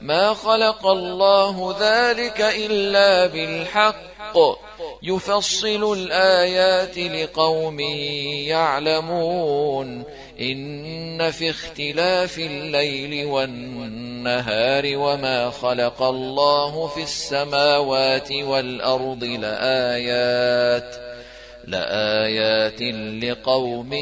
ما خلق الله ذلك إلا بالحق. يفصل الآيات لقوم يعلمون. إن في اختلاف الليل والنهار وما خلق الله في السماوات والأرض لآيات لآيات لقوم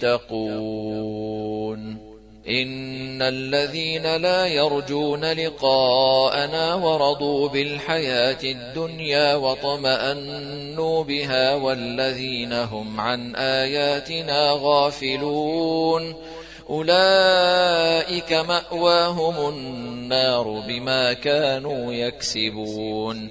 يتقون. إن الذين لا يرجون لقاءنا ورضوا بالحياة الدنيا وطمأنوا بها والذين هم عن آياتنا غافلون. أولئك مأواهم النار بما كانوا يكسبون.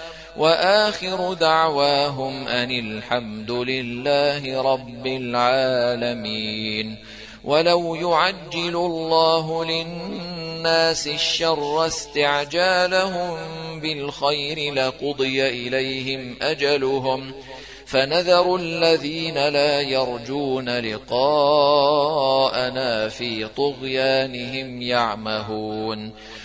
وآخر دعواهم أن الحمد لله رب العالمين. ولو يعجل الله للناس الشر استعجالهم بالخير لقضي إليهم أجلهم. فنذر الذين لا يرجون لقاءنا في طغيانهم يعمهون.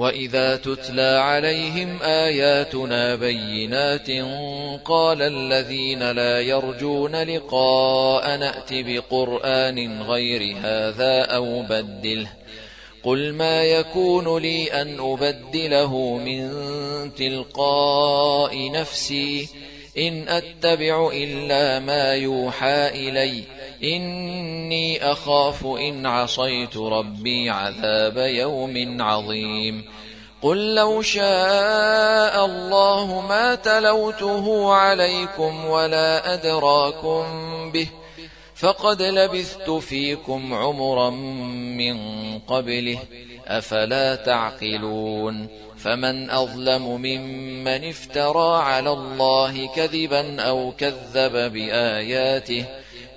وإذا تتلى عليهم آياتنا بينات قال الذين لا يرجون لقاء نأت بقرآن غير هذا أو بدله قل ما يكون لي أن أبدله من تلقاء نفسي إن أتبع إلا ما يوحى إلي إني أخاف إن عصيت ربي عذاب يوم عظيم. قل لو شاء الله ما تلوته عليكم ولا أدراكم به فقد لبثت فيكم عمرا من قبله أفلا تعقلون. فمن أظلم ممن افترى على الله كذبا أو كذب بآياته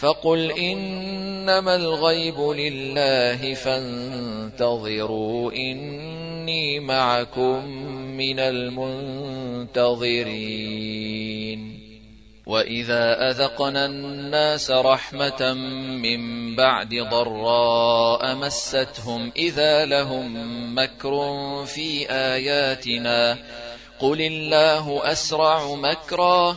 فقل إنما الغيب لله فانتظروا إني معكم من المنتظرين. وإذا أذقنا الناس رحمة من بعد ضراء مستهم إذا لهم مكر في آياتنا قل الله أسرع مكرا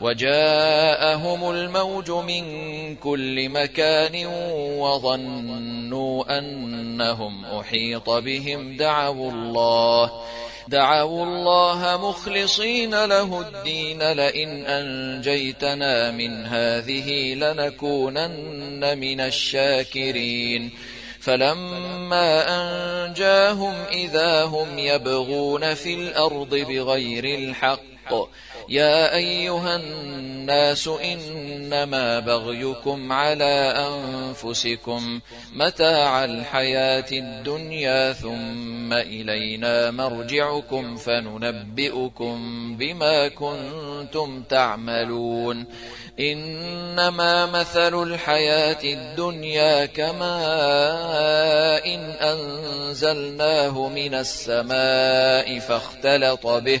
وجاءهم الموج من كل مكان وظنوا أنهم أحيط بهم. دعوا الله دعوا الله مخلصين له الدين. لئن أنجيتنا من هذه لنكونن من الشاكرين. فلما أنجاهم إذا هم يبغون في الأرض بغير الحق يا أيها الناس إنما بغيكم على أنفسكم متاع الحياة الدنيا ثم إلينا مرجعكم فننبئكم بما كنتم تعملون. إنما مثل الحياة الدنيا كماء إن أنزلناه من السماء فاختلط به.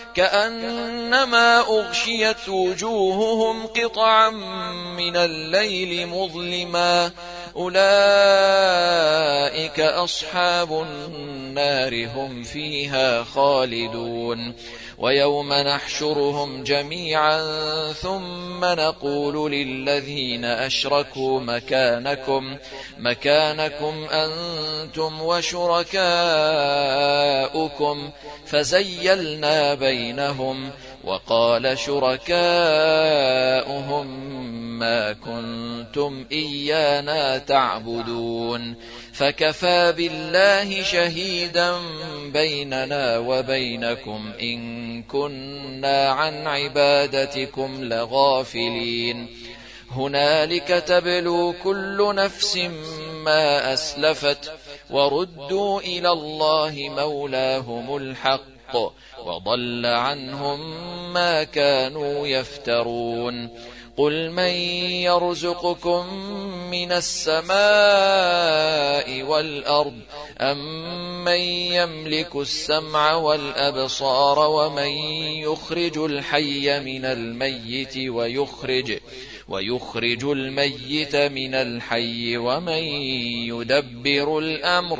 كأنما أغشيت وجوههم قطعا من الليل مظلما. أولئك أصحاب النار هم فيها خالدون. ويوم نحشرهم جميعا ثم نقول للذين أشركوا مكانكم مكانكم أنتم وشركاؤكم فزيلنا بينهم وقال شركاؤهم ما كنتم إيانا تعبدون فكفى بالله شهيدا بيننا وبينكم إن كنا عن عبادتكم لغافلين هنالك تبلو كل نفس ما أسلفت وردوا إلى الله مولاهم الحق وضل عنهم ما كانوا يفترون. قل من يرزقكم من السماء والأرض أم من يملك السمع والأبصار ومن يخرج الحي من الميت ويخرج ويخرج الميت من الحي ومن يدبر الأمر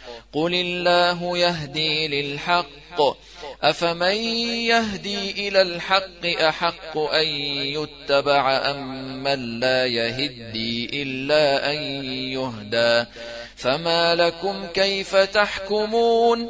قل الله يهدي للحق. أفمن يهدي إلى الحق أحق أن يتبع أم من لا يهدي إلا أن يهدى. فما لكم كيف تحكمون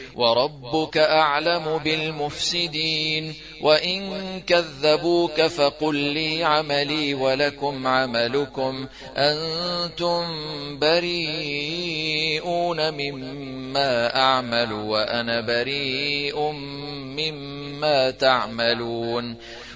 وربك أعلم بالمفسدين وإن كذبوك فقل لي عملي ولكم عملكم أنتم بريئون مما أعمل وأنا بريء مما تعملون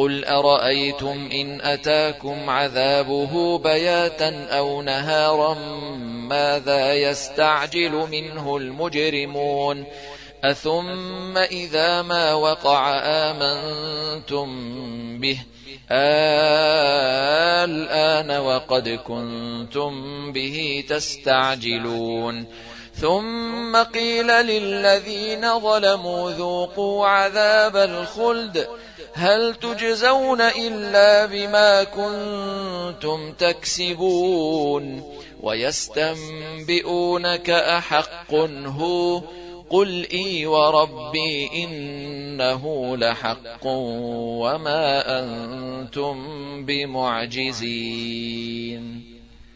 قل أرأيتم إن أتاكم عذابه بياتا أو نهارا ماذا يستعجل منه المجرمون أثم إذا ما وقع آمنتم به الآن وقد كنتم به تستعجلون ثم قيل للذين ظلموا ذوقوا عذاب الخلد هل تجزون إلا بما كنتم تكسبون ويستنبئونك أحق هو قل إي وربي إنه لحق وما أنتم بمعجزين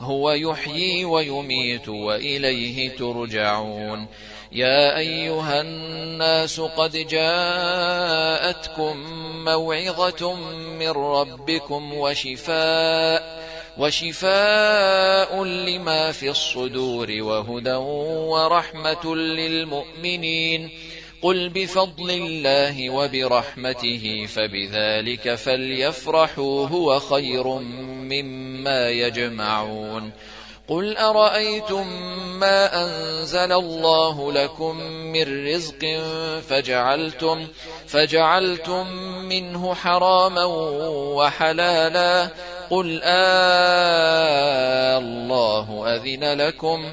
هو يحيي ويميت وإليه ترجعون. يا أيها الناس قد جاءتكم موعظة من ربكم وشفاء وشفاء لما في الصدور وهدى ورحمة للمؤمنين. قل بفضل الله وبرحمته فبذلك فليفرحوا هو خير مما يجمعون قل أرأيتم ما أنزل الله لكم من رزق فجعلتم فجعلتم منه حراما وحلالا قل آه الله أذن لكم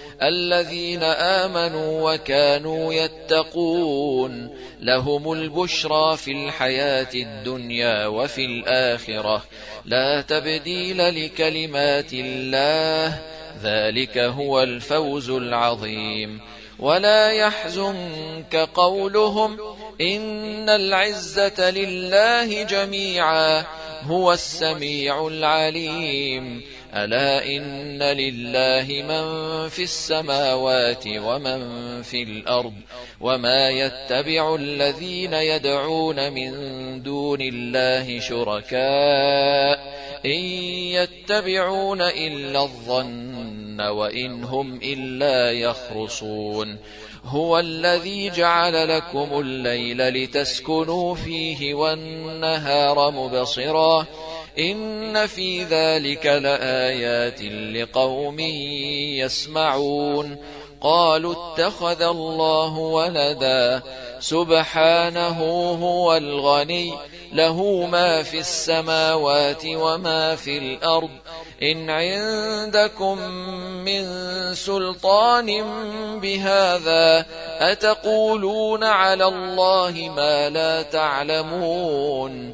الذين آمنوا وكانوا يتقون لهم البشرى في الحياة الدنيا وفي الآخرة. لا تبديل لكلمات الله ذلك هو الفوز العظيم. ولا يحزنك قولهم إن العزة لله جميعا هو السميع العليم. ألا إن لله من في السماوات ومن في الأرض وما يتبع الذين يدعون من دون الله شركاء إن يتبعون إلا الظن وإن هم إلا يخرصون هو الذي جعل لكم الليل لتسكنوا فيه والنهار مبصراً إن في ذلك لآيات لقوم يسمعون قالوا اتخذ الله ولدا سبحانه هو الغني له ما في السماوات وما في الأرض إن عندكم من سلطان بهذا أتقولون على الله ما لا تعلمون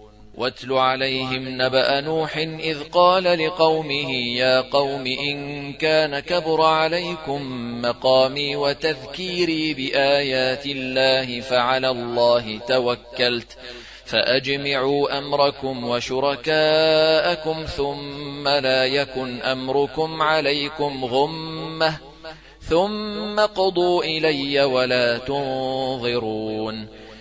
واتل عليهم نبأ نوح إذ قال لقومه يا قوم إن كان كبر عليكم مقامي وتذكيري بآيات الله فعلى الله توكلت فأجمعوا أمركم وشركاءكم ثم لا يكن أمركم عليكم غمة ثم قضوا إلي ولا تنظرون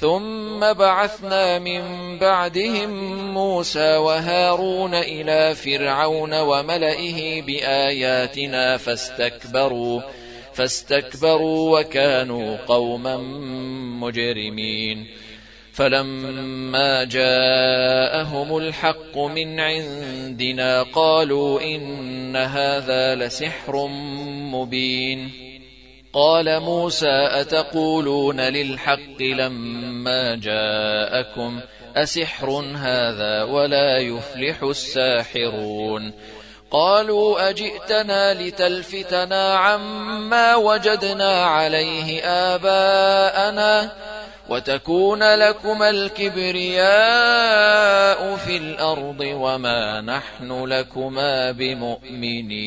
ثم بعثنا من بعدهم موسى وهارون إلى فرعون وملئه بآياتنا فاستكبروا فاستكبروا وكانوا قوما مجرمين. فلما جاءهم الحق من عندنا قالوا إن هذا لسحر مبين. قال موسى أتقولون للحق لما جاءكم أسحر هذا ولا يفلح الساحرون قالوا أجئتنا لتلفتنا عما وجدنا عليه آباءنا وتكون لكما الكبرياء في الأرض وما نحن لكما بمؤمنين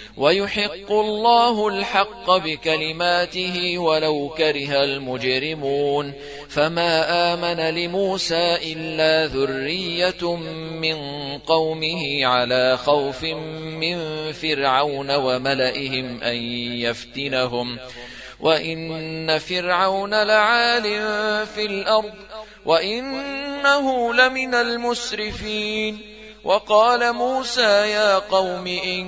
ويحق الله الحق بكلماته ولو كره المجرمون. فما آمن لموسى إلا ذرية من قومه على خوف من فرعون وملئهم أن يفتنهم. وإن فرعون لعال في الأرض وإنه لمن المسرفين. وقال موسى يا قوم إن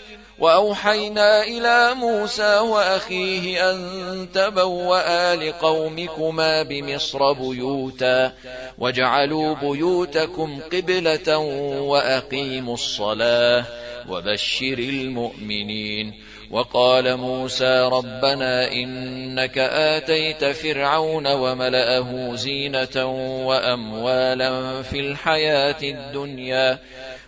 وأوحينا إلى موسى وأخيه أن تبوأ لقومكما بمصر بيوتا واجعلوا بيوتكم قبلة وأقيموا الصلاة وبشر المؤمنين وقال موسى ربنا إنك آتيت فرعون وملأه زينة وأموالا في الحياة الدنيا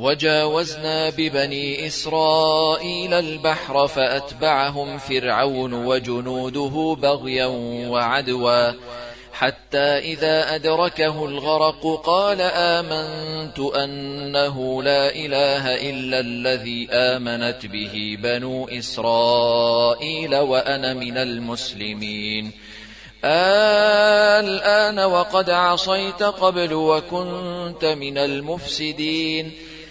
وجاوزنا ببني إسرائيل البحر فأتبعهم فرعون وجنوده بغيا وعدوا حتى إذا أدركه الغرق قال آمنت أنه لا إله إلا الذي آمنت به بنو إسرائيل وأنا من المسلمين. الآن وقد عصيت قبل وكنت من المفسدين.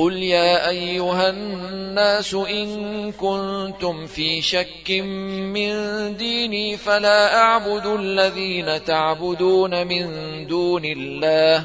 قل يا أيها الناس إن كنتم في شك من ديني فلا أعبد الذين تعبدون من دون الله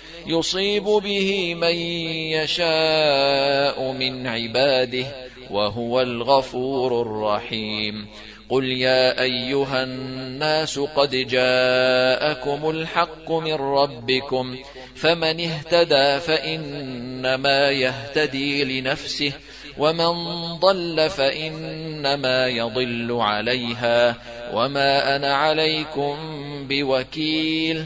يصيب به من يشاء من عباده وهو الغفور الرحيم. قل يا أيها الناس قد جاءكم الحق من ربكم فمن اهتدى فإنما يهتدي لنفسه ومن ضل فإنما يضل عليها وما أنا عليكم بوكيل.